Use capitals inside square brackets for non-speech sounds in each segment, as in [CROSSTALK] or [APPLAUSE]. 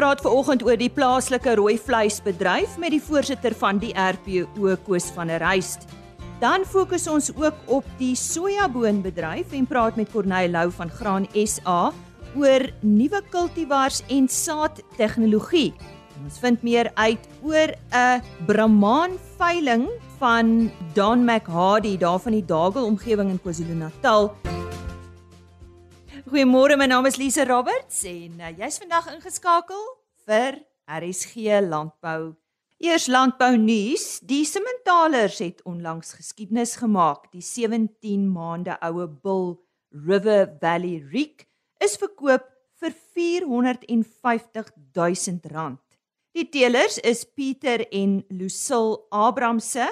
praat veraloggend oor die plaaslike rooi vleisbedryf met die voorsitter van die RPO Koos van der Ruyst. Dan fokus ons ook op die sojaboonbedryf en praat met Corneil Lou van Graan SA oor nuwe kultivars en saadtegnologie. Ons vind meer uit oor 'n Brahman veiling van Don McHardy daar van die Dagel omgewing in KwaZulu-Natal. Goeiemôre, my naam is Lise Roberts en uh, jy's vandag ingeskakel vir RSG Landbou. Eers landbou nuus, die sementalers het onlangs geskiedenis gemaak. Die 17 maande oue bul River Valley Reek is verkoop vir 450 000 rand. Die teelers is Pieter en Lucille Abramse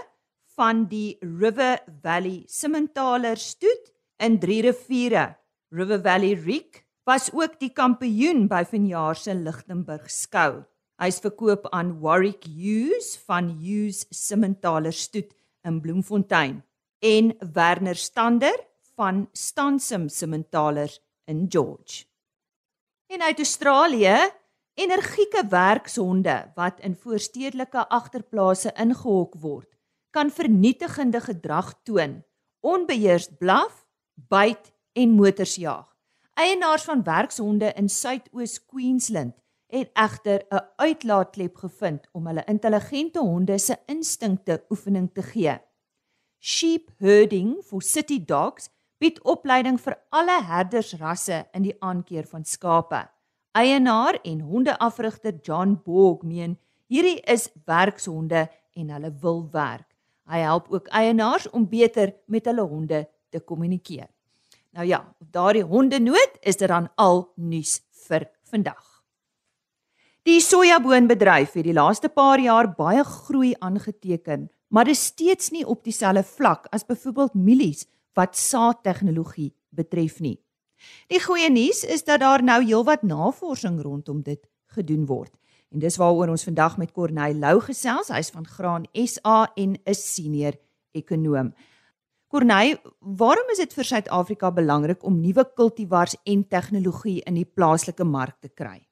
van die River Valley Sementalers stoet in Drie Riviere River Valley Reek was ook die kampioen by vanjaar se Lichtenburg skou. Hy's verkoop aan Warwick Hughes van Hughes Simmentaler Stoet in Bloemfontein en Werner Stander van Stansum Simmentalers in George. En uit Australië, energieke werkshonde wat in voorstedelike agterplase ingehok word, kan vernietigende gedrag toon, onbeheers blaf, byt en motors jaag. Eienaars van werkshonde in Suidoos Queensland het egter 'n uitlaatklep gevind om hulle intelligente honde se instinkte oefening te gee. Sheep herding for city dogs bied opleiding vir alle herdersrasse in die aankeer van skape. Eienaar en hondeafrigter John Borg meen hierdie is werkshonde en hulle wil werk. Hy help ook eienaars om beter met hulle honde te kommunikeer. Nou ja, op daardie hondenoot is dit dan al nuus vir vandag. Die sojaboonbedryf het die laaste paar jaar baie groei aangeteken, maar dit is steeds nie op dieselfde vlak as byvoorbeeld mielies wat saadtegnologie betref nie. Die goeie nuus is dat daar nou heelwat navorsing rondom dit gedoen word. En dis waaroor ons vandag met Corneil Lou gesels. Hy's van Graan SA en 'n senior ekonom. Corneil, waarom is dit vir Suid-Afrika belangrik om nuwe kultivars en tegnologie in die plaaslike mark te kry?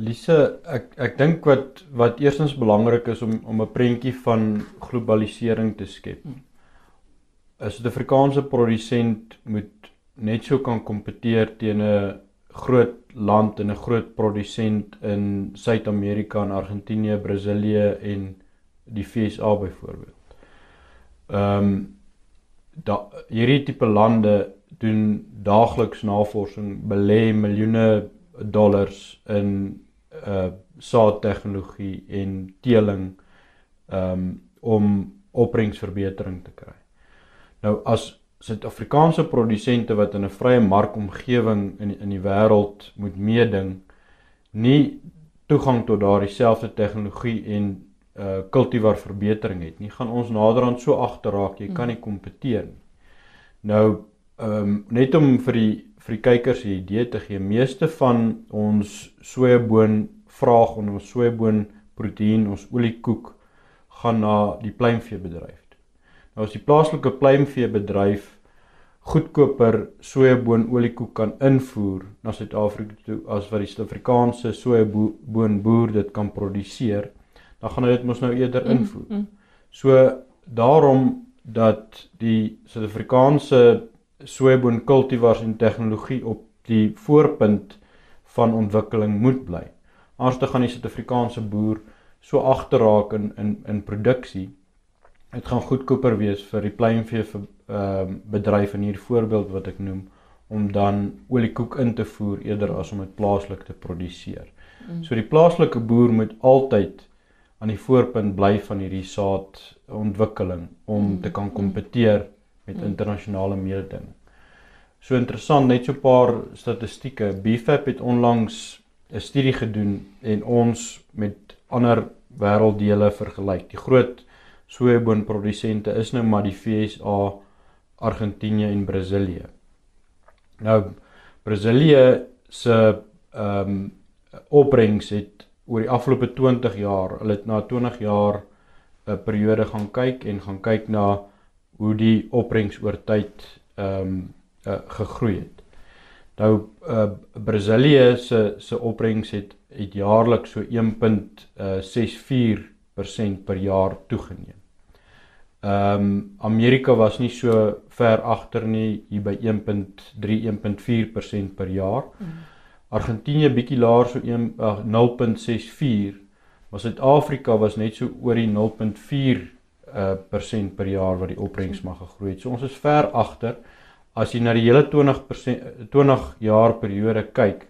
Lise, ek ek dink wat wat eerstens belangrik is om om 'n prentjie van globalisering te skep. 'n Suid-Afrikaanse produsent moet net so kan kompeteer teen 'n groot land en 'n groot produsent in Suid-Amerika en Argentinië, Brasilië en die VSA byvoorbeeld. Ehm um, da, hierdie tipe lande doen daagliks navorsing, belê miljoene dollars in uh saadtegnologie en teeling um om opbrengsverbetering te kry. Nou as Suid-Afrikaanse produsente wat in 'n vrye markomgewing in in die wêreld moet meeding, nie toegang tot daardie selfde tegnologie en uh kultivar verbetering het nie, gaan ons naderhand so agterraak jy kan nie kompeteer nie. Nou ehm um, net om vir die vir die kykers 'n idee te gee, meeste van ons sojaboon vraag en ons sojaboon proteïen, ons oliekoek gaan na die pluimveebedryf. Nou as die plaaslike pluimveebedryf goedkoper sojaboon oliekoek kan invoer na Suid-Afrika toe as wat die Suid-Afrikaanse sojaboon boer dit kan produseer, dan gaan hy dit mos nou eerder mm, invoer. Mm, mm. So daarom dat die Suid-Afrikaanse sojaboon kultivars en tegnologie op die voorpunt van ontwikkeling moet bly. Anders te gaan die Suid-Afrikaanse boer so agterraak in in in produksie. Dit gaan goedkoper wees vir die pluimvee vir ehm uh, bedryf in hierdie voorbeeld wat ek noem om dan oliekoek in te voer eerder as om dit plaaslik te produseer. Mm. So die plaaslike boer moet altyd aan die voorpunt bly van hierdie saad ontwikkeling om mm. te kan kompeteer met mm. internasionale mededing. So interessant net so 'n paar statistieke. BFAP het onlangs 'n studie gedoen en ons met ander wêrelddele vergelyk. Die groot sojaboonprodusente is nou maar die FSA, Argentinië en Brasilië. Nou Brasilië se ehm um, opbrengs het oor die afgelope 20 jaar, hulle het na 20 jaar 'n uh, periode gaan kyk en gaan kyk na hoe die opbrengs oor tyd ehm um, uh, gegroei het. Nou uh, Brasilië se se opbrengs het het jaarliks so 1.64% per jaar toegeneem. Ehm um, Amerika was nie so ver agter nie hier by 1.3-1.4% per jaar. Argentinië bietjie laer so 1 uh, 0.64, maar Suid-Afrika was net so oor die 0.4 uh persent per jaar wat die opbrengs mag gegroei het. So ons is ver agter. As jy na die hele 20% 20 jaar periode kyk,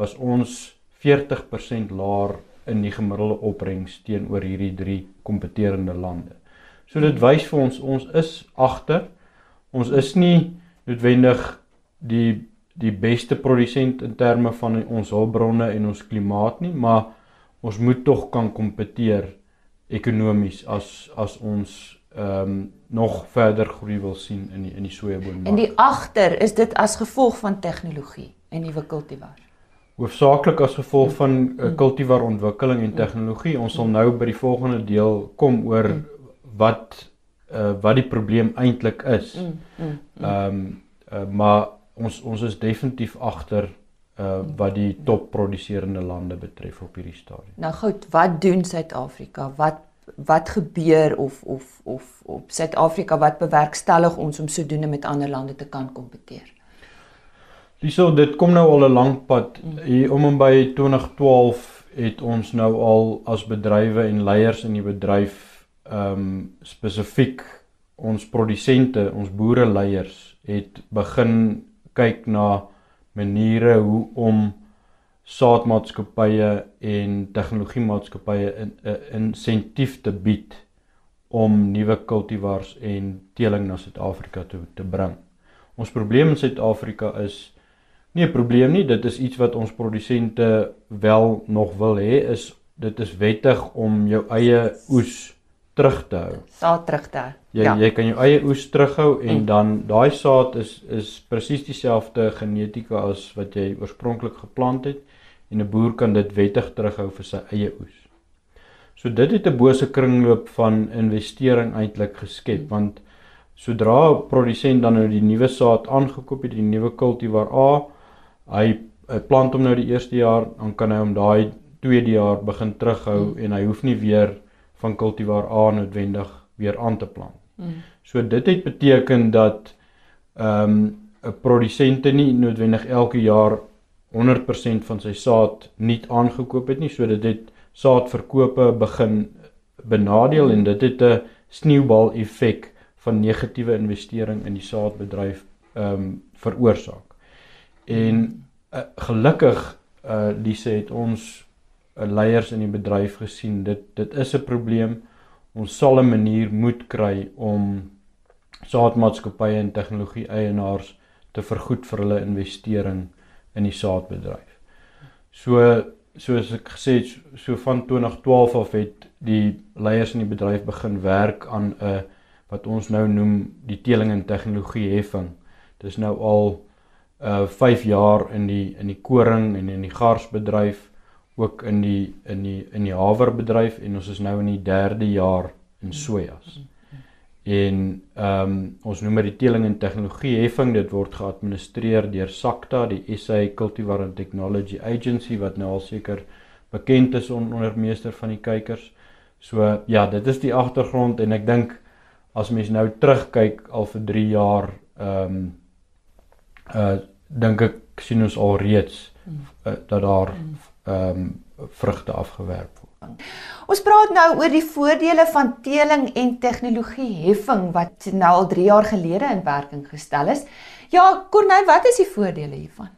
was ons 40% laer in die gemiddelde opbrengs teenoor hierdie drie kompeterende lande. So dit wys vir ons ons is agter. Ons is nie noodwendig die die beste produsent in terme van ons hulpbronne en ons klimaat nie, maar ons moet tog kan kompeteer ekonomies as as ons ehm um, nog verder groei wil sien in die in die sojaboonmark. En die agter is dit as gevolg van tegnologie en nuwe kultivars. Hoofsaaklik as gevolg van uh, kultivar ontwikkeling en tegnologie. Ons sal nou by die volgende deel kom oor wat uh, wat die probleem eintlik is. Ehm um, uh, maar ons ons is definitief agter uh wat die topproduserende lande betref op hierdie stadium. Nou goed, wat doen Suid-Afrika? Wat wat gebeur of of of op Suid-Afrika wat bewerkstellig ons om sodoende met ander lande te kan kompeteer? Lieso, dit kom nou al 'n lang pad. Hier om en by 2012 het ons nou al as bedrywe en leiers in die bedryf ehm um, spesifiek ons produsente, ons boere leiers het begin kyk na maniere hoe om saadmaatskappye en tegnologiemaatskappye 'n in, insentief te bied om nuwe kultivars en teeling na Suid-Afrika toe te bring. Ons probleem in Suid-Afrika is nie 'n probleem nie, dit is iets wat ons produsente wel nog wil hê is dit is wettig om jou eie oes terug te hou. Saad terug te hou. Jy ja. jy kan jou eie oes terughou en mm. dan daai saad is is presies dieselfde genetika as wat jy oorspronklik geplant het en 'n boer kan dit wettig terughou vir sy eie oes. So dit het 'n bose kringloop van investering eintlik geskep want sodra 'n produsent dan nou die nuwe saad aangekoop het, die nuwe kultivar A, hy, hy plant hom nou die eerste jaar, dan kan hy hom daai tweede jaar begin terughou mm. en hy hoef nie weer van kultivar A noodwendig weer aan te plant. Mm. So dit het beteken dat ehm um, 'n produsente nie noodwendig elke jaar 100% van sy saad nie aangekoop het nie, so dit het saadverkope begin benadeel en dit het 'n sneeubal effek van negatiewe investering in die saadbedryf ehm um, veroorsaak. En uh, gelukkig uh Lise het ons leiers in die bedryf gesien dit dit is 'n probleem. Ons sal 'n manier moet kry om saadmaatskappye en tegnologie eienaars te vergoed vir hulle investering in die saadbedryf. So soos ek gesê het, so van 2012 af het die leiers in die bedryf begin werk aan 'n wat ons nou noem die teeling en tegnologie heffing. Dis nou al uh 5 jaar in die in die koring en in die garsbedryf ook in die in die in die haverbedryf en ons is nou in die 3de jaar in sojas. Mm -hmm. En ehm um, ons noem dit die teeling en tegnologie heffing. Dit word geadministreer deur SACTA, die SA Cultivar and Technology Agency wat nou al seker bekend is onder meester van die kykers. So ja, dit is die agtergrond en ek dink as mens nou terugkyk al vir 3 jaar ehm um, uh dink ek sien ons al reeds uh, dat daar ehm um, vrugte afgewerp Ons praat nou oor die voordele van teeling en tegnologie heffing wat nou al 3 jaar gelede in werking gestel is. Ja, Corneil, wat is die voordele hiervan?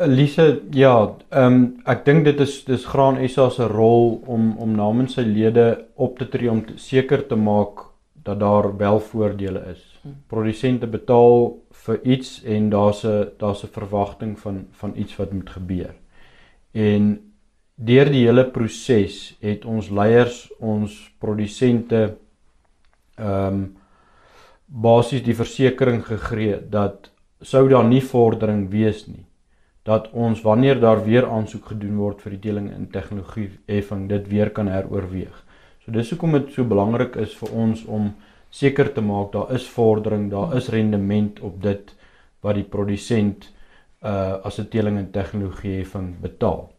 Elise, ja, ehm um, ek dink dit is dis Graan SA se rol om om namens sy lede op te tree om seker te maak dat daar wel voordele is. Hm. Produsente betaal vir iets en daar's 'n daar's 'n verwagting van van iets wat moet gebeur. En deur die hele proses het ons leiers, ons produsente ehm um, basies die versekering gegee dat sou daar nie vordering wees nie dat ons wanneer daar weer aansoek gedoen word vir die deling in tegnologie heffing dit weer kan heroorweeg. So dis hoekom dit so belangrik is vir ons om seker te maak daar is vordering, daar is rendement op dit wat die produsent uh as 'n teling in tegnologie heffing betaal.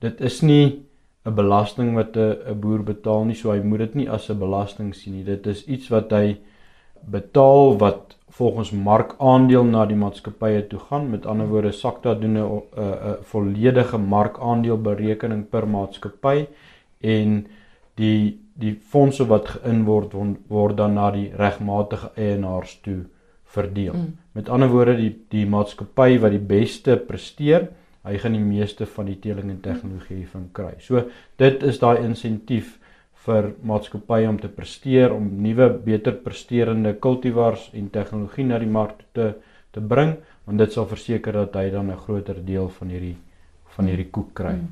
dit is nie 'n belasting wat 'n boer betaal nie, so hy moet dit nie as 'n belasting sien nie. Dit is iets wat hy betaal wat volgens markaandeel na die maatskappye toe gaan. Met ander woorde, SACTA doen 'n 'n volledige markaandeelberekening per maatskappy en die die fondse wat geïn word word dan na die regmatige eienaars toe verdeel. Mm. Met ander woorde, die die maatskappy wat die beste presteer, hy gaan die meeste van die teeling en tegnologie van kry. So dit is daai insentief vir maatskappye om te presteer om nuwe beter presterende kultivars en tegnologie na die mark te te bring want dit sal verseker dat hy dan 'n groter deel van hierdie van hierdie koek kry. Mm.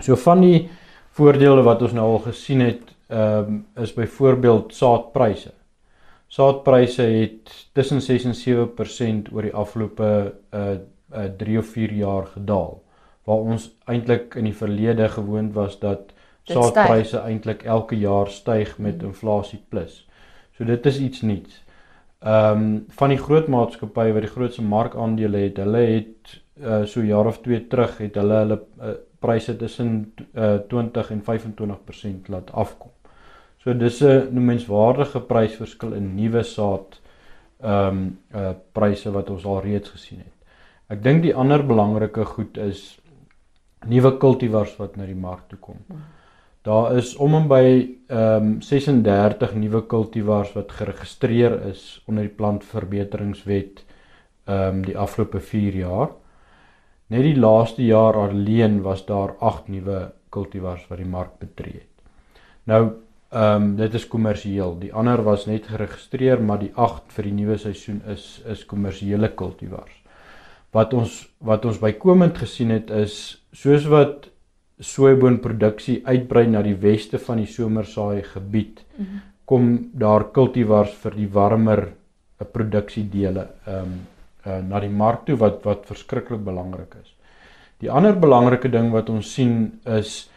So van die voordele wat ons nou al gesien het, ehm um, is byvoorbeeld saadpryse. Saadpryse het tussen 6 en 7% oor die afgelope uh, uh 3 of 4 jaar gedaal waar ons eintlik in die verlede gewoond was dat saadpryse eintlik elke jaar styg met hmm. inflasie plus. So dit is iets nuuts. Ehm um, van die groot maatskappye wat die grootste markandele het, hulle het uh, so jaar of 2 terug het hulle hulle uh, pryse tussen uh, 20 en 25% laat afkom. So dis 'n menswaardige prysverskil in nuwe saad ehm um, uh pryse wat ons al reeds gesien het. Ek dink die ander belangrike goed is nuwe kultivars wat na die mark toe kom. Hmm. Daar is om en by ehm um, 36 nuwe kultivars wat geregistreer is onder die plantverbeteringswet ehm um, die afgelope 4 jaar. Net die laaste jaar alleen was daar 8 nuwe kultivars wat die mark betree het. Nou ehm um, dit is kommersieel. Die ander was net geregistreer, maar die 8 vir die nuwe seisoen is is kommersiële kultivars. Wat ons wat ons bykomend gesien het is soos wat soeboonproduksie uitbrei na die weste van die somersaai gebied mm -hmm. kom daar kultivars vir die warmer eh, produksiedele ehm um, uh, na die mark toe wat wat verskriklik belangrik is. Die ander belangrike ding wat ons sien is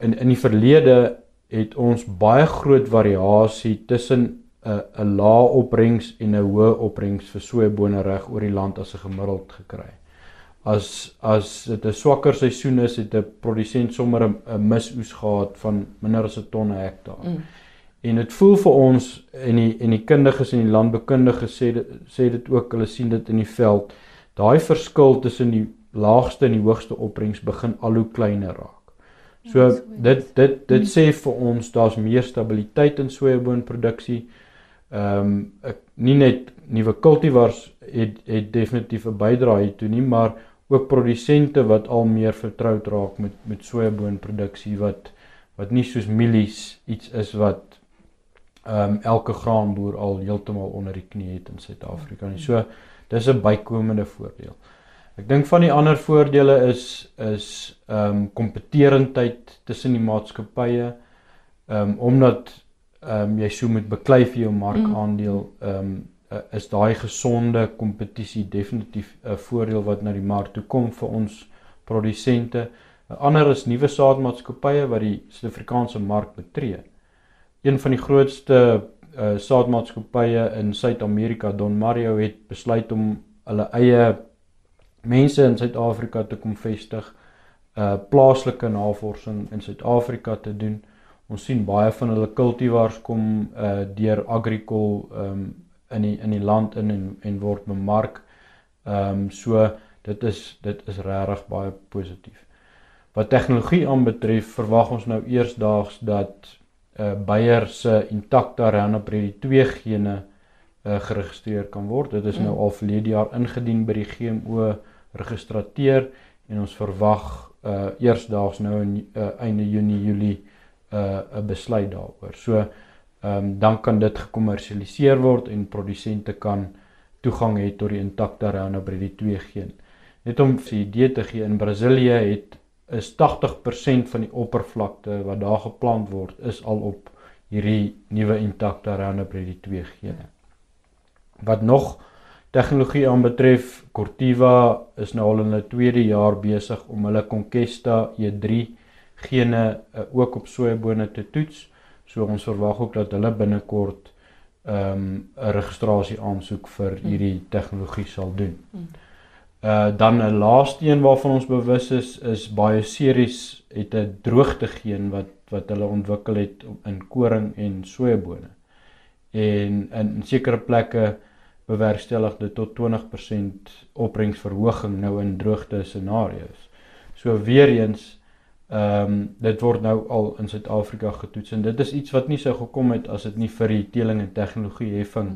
in in die verlede het ons baie groot variasie tussen 'n 'n lae opbrengs en 'n hoë opbrengs vir soebone reg oor die land as 'n gemiddeld gekry as as dit 'n swakker seisoen is, het 'n produsent sommer 'n misoes gehad van minder as 'n ton hektaar. Mm. En dit voel vir ons en die en die kundiges en die landbekundiges sê dit, sê dit ook, hulle sien dit in die veld. Daai verskil tussen die laagste en die hoogste opbrengs begin al hoe kleiner raak. Ja, so dit dit dit mm. sê vir ons daar's meer stabiliteit in sojaboonproduksie. Ehm um, nie net nuwe kultivars het het definitief 'n bydrae hiertoe nie, maar ook produsente wat al meer vertroud raak met met sojaboonproduksie wat wat nie soos mielies iets is wat ehm um, elke graanboer al heeltemal onder die knie het in Suid-Afrika nie. So dis 'n bykomende voordeel. Ek dink van die ander voordele is is ehm um, kompeterendheid tussen die maatskappye. Ehm um, omdat ehm um, jy so moet beklei vir jou markandeel ehm um, is daai gesonde kompetisie definitief 'n voordeel wat na die mark toe kom vir ons produsente. 'n Ander is nuwe saadmaatskappye wat die Suid-Afrikaanse mark betree. Een van die grootste uh, saadmaatskappye in Suid-Amerika, Don Mario het besluit om hulle eie mense in Suid-Afrika te kom vestig, uh plaaslike navorsing in Suid-Afrika te doen. Ons sien baie van hulle kultivars kom uh deur Agricol um in die in die land in en en word bemark. Um, so dit is dit is regtig baie positief. Wat tegnologie aanbetref, verwag ons nou eersdaags dat uh Bayer se Intacta Roundup-Ready 2 gene uh geregistreer kan word. Dit is nou mm. al verlede jaar ingedien by die GMO registrateur en ons verwag uh eersdaags nou in uh, einde Junie Julie uh 'n besluit daaroor. So ehm um, dan kan dit gekommersialiseer word en produsente kan toegang hê tot die intakte Roundup Ready 2 geen. Net om 'n idee te gee, in Brasilië het is 80% van die oppervlakte wat daar geplant word is al op hierdie nuwe intakte Roundup Ready 2 gene. Wat nog tegnologie aanbetref, Cortiva is nou al in hulle tweede jaar besig om hulle Conquesta E3 gene uh, ook op sojabone te toets. So ons verwag ook dat hulle binnekort ehm um, 'n registrasie aansoek vir hmm. hierdie tegnologie sal doen. Uh dan 'n laaste een waarvan ons bewus is is baie series het 'n droogtegeen wat wat hulle ontwikkel het in koring en sojabone. En in, in sekere plekke bewerkstellig dit tot 20% opbrengsverhoging nou in droogte scenario's. So weer eens ehm um, dit word nou al in Suid-Afrika getoets en dit is iets wat nie sou gekom het as dit nie vir die teeling en tegnologie heffing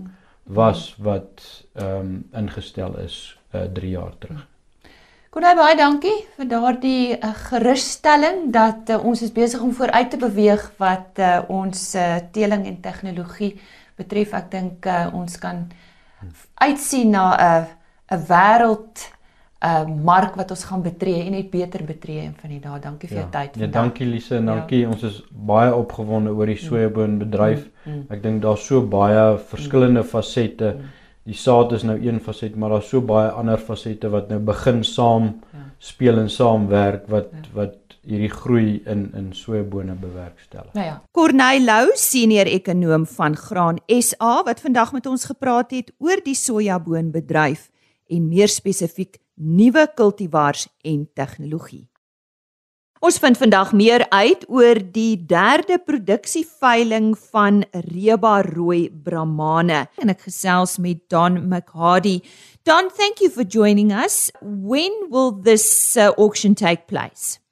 was wat ehm um, ingestel is uh, eh, 3 jaar terug. Konai baie dankie vir daardie uh, gerusstelling dat uh, ons is besig om vooruit te beweeg wat uh, ons uh, teeling en tegnologie betref. Ek dink uh, ons kan uitsien na 'n 'n wêreld 'n uh, mark wat ons gaan betree en net beter betree van die dae. Dankie vir ja. jou tyd vandag. Ja, dankie Lise en dankie. Ja. Ons is baie opgewonde oor die mm. sojaboon bedryf. Mm. Mm. Ek dink daar's so baie verskillende mm. fasette. Mm. Die saad is nou een faset, maar daar's so baie ander fasette wat nou begin saam ja. speel en saamwerk wat ja. wat hierdie groei in in sojabone bewerkstellig. Nou ja. Corneil Lou, senior ekonom van Graan SA wat vandag met ons gepraat het oor die sojaboonbedryf en meer spesifiek nuwe kultivars en tegnologie. Ons vind vandag meer uit oor die derde produksieveiling van Reba Rooi Brahmane en ek gesels met Don McHardy. Don, thank you for joining us. When will this uh, auction take place?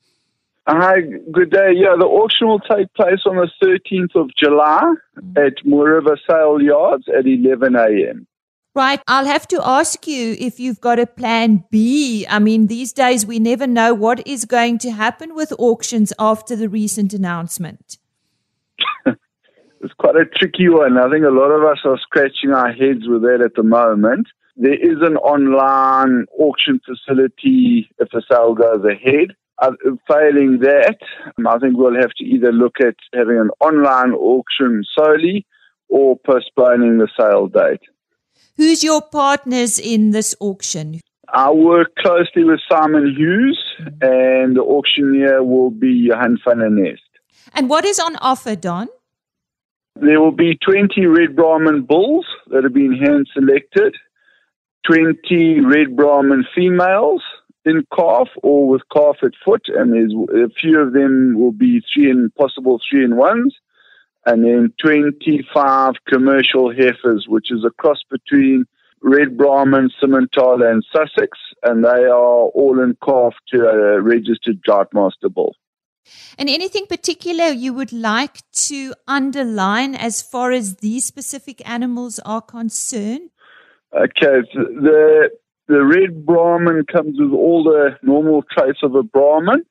Hi, good day. Yeah, the auction will take place on the 13th of July mm-hmm. at Mooriva Sale Yards at 11 a.m. Right. I'll have to ask you if you've got a plan B. I mean, these days we never know what is going to happen with auctions after the recent announcement. [LAUGHS] it's quite a tricky one. I think a lot of us are scratching our heads with that at the moment. There is an online auction facility if the sale goes ahead. Uh, failing that, I think we'll have to either look at having an online auction solely or postponing the sale date. Who's your partners in this auction? I work closely with Simon Hughes, and the auctioneer will be Johan van der Nest. And what is on offer, Don? There will be 20 Red Brahman bulls that have been hand selected, 20 Red Brahman females, in calf or with calf at foot, and there's a few of them will be three and possible three and ones, and then 25 commercial heifers, which is a cross between Red Brahman, Simmental, and Sussex, and they are all in calf to a registered master bull. And anything particular you would like to underline as far as these specific animals are concerned? Okay, the the red Brahmin comes with all the normal traits of a Brahmin.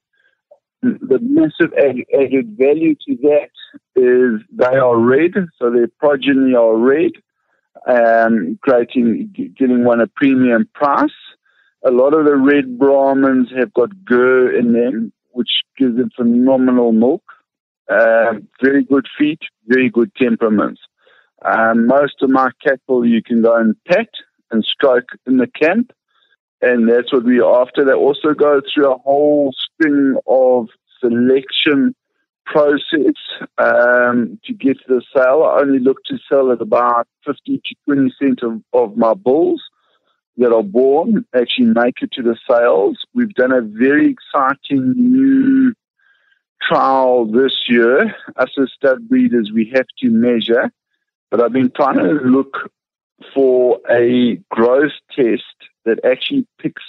The massive added value to that is they are red, so their progeny are red, um, creating getting one a premium price. A lot of the red Brahmins have got gur in them, which gives them phenomenal milk. Uh, very good feet, very good temperaments. Um, most of my cattle you can go and pet and stroke in the camp. And that's what we're after. They also go through a whole string of selection process um, to get to the sale. I only look to sell at about 50 to 20 cents of, of my bulls that are born actually make it to the sales. We've done a very exciting new trial this year. Us as stud breeders, we have to measure, but I've been trying to look for a growth test that actually picks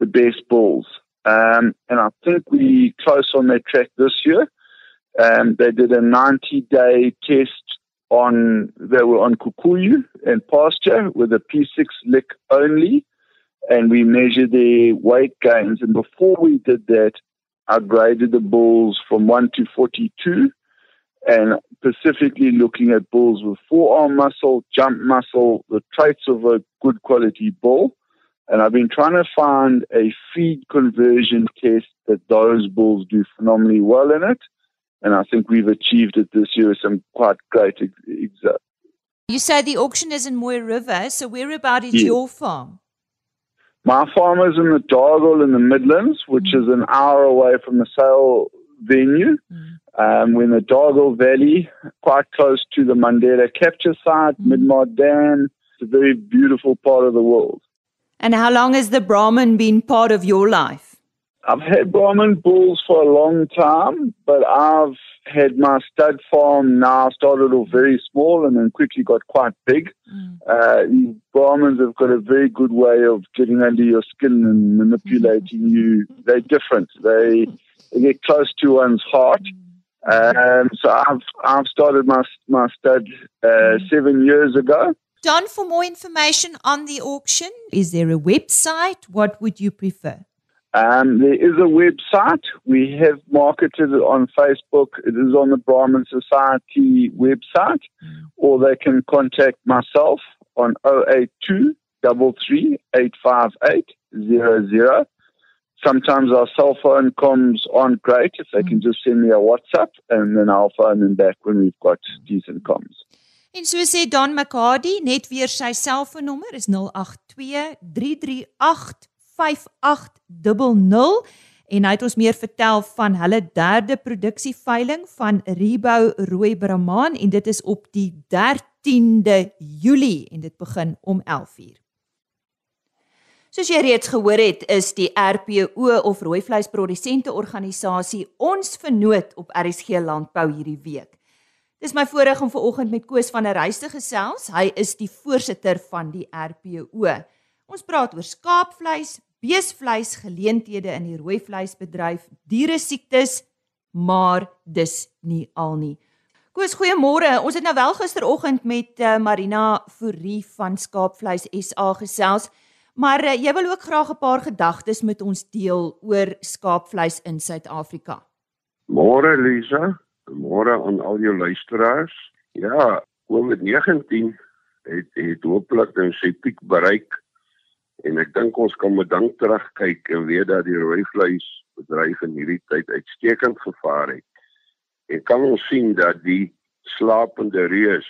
the best bulls. Um, and I think we close on that track this year. Um, they did a 90 day test on, they were on Kukuyu and pasture with a P6 lick only. And we measured their weight gains. And before we did that, I graded the bulls from 1 to 42 and specifically looking at bulls with forearm muscle, jump muscle, the traits of a good quality bull. And I've been trying to find a feed conversion test that those bulls do phenomenally well in it. And I think we've achieved it this year with some quite great examples. You say the auction is in Moy River, so whereabout is yes. your farm? My farm is in the Dargle in the Midlands, which mm. is an hour away from the sale venue. Mm. Um, we're in the Dargle Valley, quite close to the Mandela capture site, mm. Midmar Dam. It's a very beautiful part of the world. And how long has the Brahman been part of your life? I've had Brahman bulls for a long time, but I've had my stud farm now started off very small and then quickly got quite big. Mm. Uh, these Brahmins have got a very good way of getting under your skin and manipulating you. [LAUGHS] They're different. They get close to one's heart. Um, so I've I've started my my stud uh, seven years ago. Don, for more information on the auction, is there a website? What would you prefer? Um, there is a website. We have marketed it on Facebook. It is on the Brahman Society website, or they can contact myself on 082 Sometimes our cell phone comms aren't great. If they can just send me a WhatsApp, and then I'll phone them back when we've got decent comms. En so sê Don McCarty, net weer sy selfoonnommer is 082 338 5800 en hy het ons meer vertel van hulle derde produksieveiling van Rebo Rooi Brahman en dit is op die 13de Julie en dit begin om 11:00. Soos jy reeds gehoor het, is die RPO of rooi vleisprodusente organisasie ons vernoot op RSG Landbou hierdie week. Dis my voorreg om ver oggend met Koos van der Reis te gesels. Hy is die voorsitter van die RPO. Ons praat oor skaapvleis, beesvleis, geleenthede in die rooi vleisbedryf, diere siektes, maar dis nie al nie. Koos, goeiemôre. Ons het nou wel gisteroggend met uh, Marina Fourie van Skaapvleis SA gesels, maar uh, jy wil ook graag 'n paar gedagtes met ons deel oor skaapvleis in Suid-Afrika. Môre Lisa, môre aan al jou luisteraars. Ja, COVID-19 het het hopelik nou sy piek bereik En ek dink ons kan met dank terugkyk en weet dat die rooi vleis bedryf in hierdie tyd uitstekend gevaar het. En kan ons sien dat die slapende reus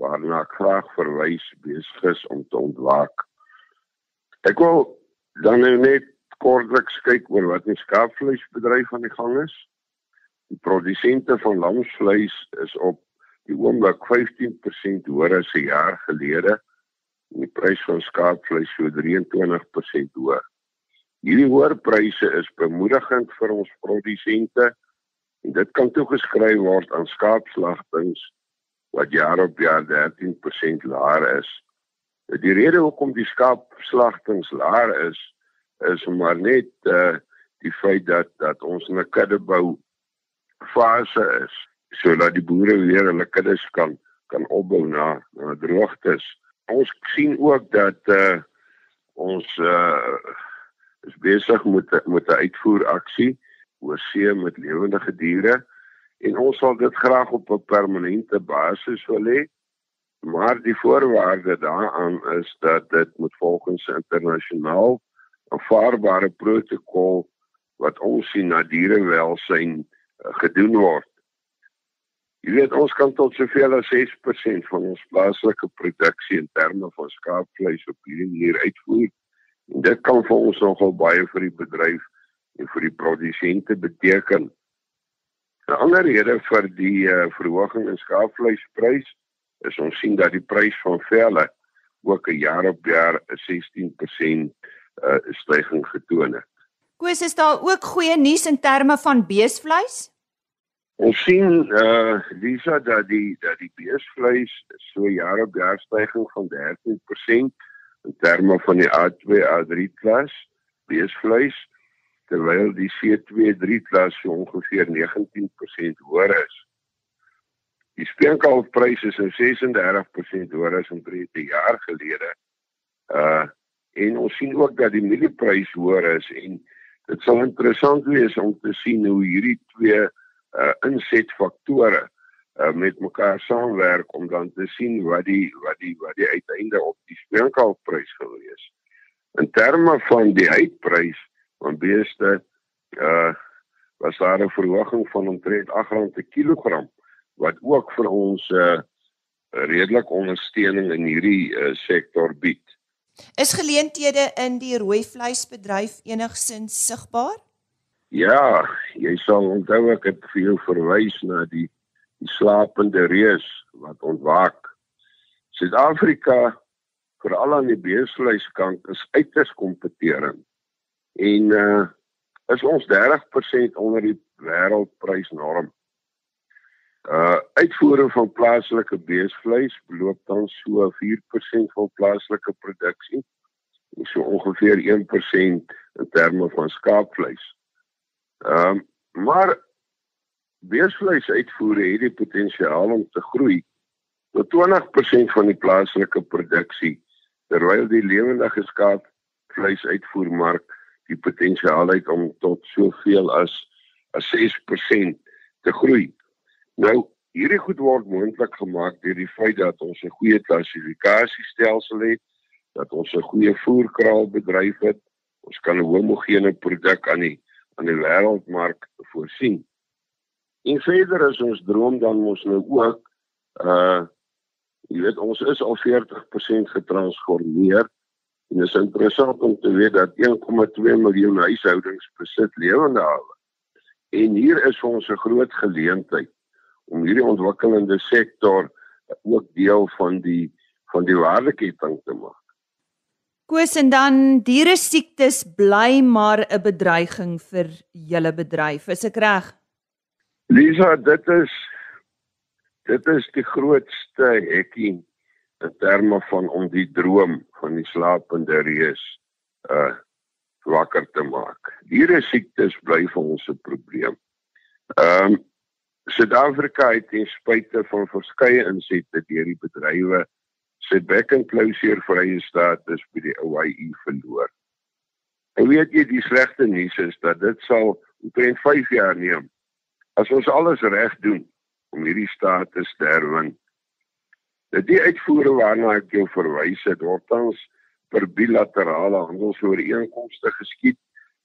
waarna ek graag verwys besig is om te ontwaak. Ek wil dan nou net kortliks kyk oor wat die skaapvleisbedryf aan die gang is. Die produsente van lamsvleis is op die oomblik 15% hoër as 'n jaar gelede die prys van skaapvleis so 23% hoër. Hierdie hoër pryse is bemoedigend vir ons produsente en dit kan toegeskryf word aan skaapslagtings wat jaar op jaar 13% laer is. Die rede hoekom die skaapslagtings laer is is maar net uh die feit dat dat ons in 'n kuddebou fase is sodat die boere weer hulle kuddes kan kan opbou na, na droogtes. Ons sien ook dat uh ons uh is besig met met 'n uitvoeraksie oor see met lewendige diere en ons sal dit graag op 'n permanente basis wil hê maar die voorwaarde daaraan is dat dit moet volgens internasionaal aanvaarbare protokol wat ons sien na dierewelsyn uh, gedoen word Jy weet ons kan tot soveel as 6% van ons plaaslike produksie in terme van skaapvleis op hierdie manier uitvoer. En dit kan vir ons nogal baie vir die bedryf en vir die produsente beteken. 'n Ander rede vir die uh, verhoging in skaapvleisprys is ons sien dat die prys van velle ook 'n jaar op jaar 'n 16% uh, stygings getoon het. Koos is daar ook goeie nuus in terme van beesvleis? Ons sien eh uh, Lisa dat die dat die beesvleis so jaar op jaar styging van 13% in terme van die A2 A3 klas beesvleis terwyl die C2 klas so ongeveer 19% hoër is. Die speenkalfpryse is 36% hoër as in 3 jaar gelede. Uh en ons sien ook dat die mielieprys hoër is en dit sal interessant wees om te sien hoe hierdie twee uh insetfaktore uh met mekaar saamwerk om dan te sien wat die wat die wat die uiteinde op die speenkalfprys gaan wees. In terme van die uitprys van beeste uh was daar 'n verhoging van omtrent R8 per kilogram wat ook vir ons uh redelik ondersteuning in hierdie uh, sektor bied. Is geleenthede in die rooi vleisbedryf enigsins sigbaar? Ja, jy sal onthou ek het vir jou verwys na die die slapende reus wat ontwaak. Suid-Afrika veral aan die beesvleiskant is uiters kompeterend. En uh is ons 30% onder die wêreldprysnorm. Uh uitvoere van plaaslike beesvleis beloop dan so 4% van plaaslike produksie so ongeveer 1% in terme van skaapvleis. Ehm um, maar beesvleis uitvoere het die potensiaal om te groei tot 20% van die plaaslike produksie terwyl die lewendige skaap vleis uitvoermark die potensiaal het om tot soveel as as 6% te groei. Nou hierdie goed word moontlik gemaak deur die feit dat ons 'n goeie klassifikasiestelsel het, dat ons 'n goeie voerkraalbedryf het. Ons kan 'n homogene produk aan die aan die wêreldmark voorsien. En verder is ons droom dan mos nou ook uh jy weet ons is al 40% getransformeer en dit is interessant om te weet dat 1,2 miljoen huishoudings besit lewende hawe. En hier is vir ons 'n groot geleentheid om hierdie ontwikkelende sektor ook deel van die van die waardeketting te maak. Koos en dan diere siektes bly maar 'n bedreiging vir julle bedryf. Is ek reg? Lisa, dit is dit is die grootste hekkie in terme van om die droom van die slapende reus uh wakker te maak. Diere siektes bly vir ons 'n probleem. Ehm um, Suid-Afrika het ten spyte van verskeie insette deur die bedrywe sy back and closure vrye status by die OIE verloor. En weet jy die slegte nuus is dat dit sal omtrent 5 jaar neem as ons alles reg doen om hierdie status te herwin. Dat die uitvoere waarna ek jou verwys het, word ons per bilaterale handelsooreenkomste geskied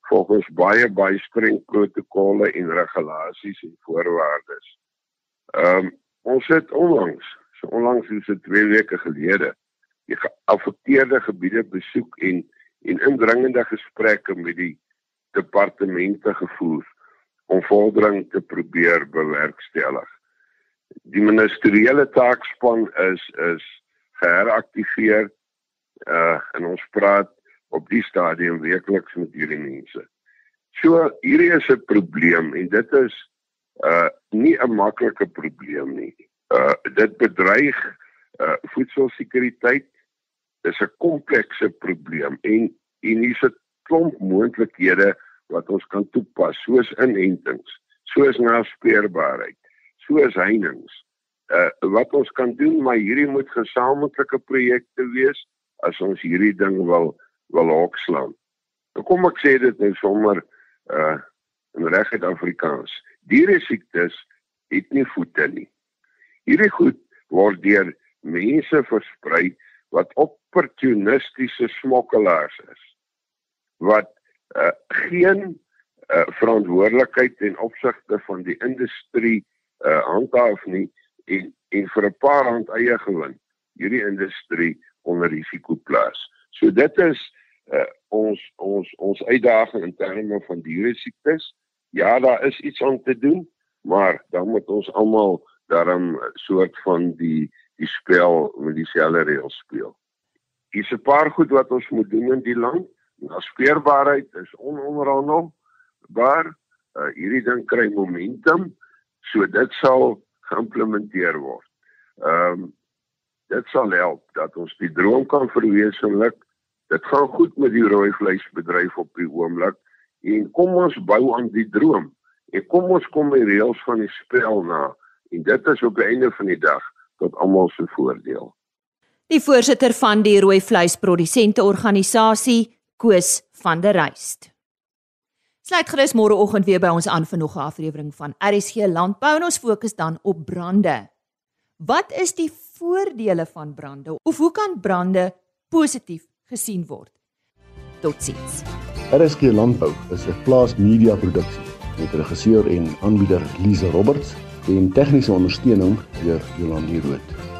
volgens baie baie streng protokolle en regulasies en voorwaardes. Ehm um, ons het onlangs, so onlangs soos 2 weke gelede, die geaffekteerde gebiede besoek en en indringende gesprekke met die departemente gevoer om vordering te probeer bewerkstellig. Die ministeriële taakspan is is geheraktiveer uh en ons praat op die stadium weekliks met hierdie mense. So hierdie is 'n probleem en dit is uh nie 'n maklike probleem nie. Uh dit bedreig uh voedselsekuriteit. Dis 'n komplekse probleem en en hier's 'n klomp moontlikhede wat ons kan toepas soos inentings, soos naspeurbaarheid, soos heininge. Uh wat ons kan doen, maar hierdie moet gesamentlike projekte wees as ons hierdie ding wil wil hokslaan. Nou kom ek sê dit nou sommer uh in regte Afrikaans. Diere siektes het nie voete nie. Hierdie goed word deur mense versprei wat opportunistiese smokkelaars is. Wat uh, geen uh, verantwoordelikheid ten opsigte van die industrie uh, handhaaf nie en en vir 'n paar rand eie gewin hierdie industrie onder risiko plaas. So dit is uh, ons ons ons uitdaging in terme van diere siektes. Ja, daar is iets om te doen, maar dan moet ons almal daarom soort van die die spel met dieselfde reëls speel. Hier's 'n paar goed wat ons moet doen in die land. Naspeurbaarheid is ononderhandelbaar. Uh, hierdie ding kry momentum, so dit sal geïmplementeer word. Ehm um, dit sal help dat ons die droom kan verwesenlik. Dit gaan goed met die rooi vleisbedryf op die oomblik en kom ons bou aan die droom en kom ons kom by reëls van die spel na en dit is op die einde van die dag tot almal se voordeel. Die voorsitter van die rooi vleisprodusente organisasie Koos van der Reist. Sluit gerus môreoggend weer by ons aan vir nog 'n aflewering van RSG Landbou en ons fokus dan op brande. Wat is die voordele van brande of hoe kan brande positief gesien word? Totsiens. RSG Landbou is 'n plaas media produksie met regisseur en aanbieder Lize Roberts en tegniese ondersteuning deur Jolande Rooi.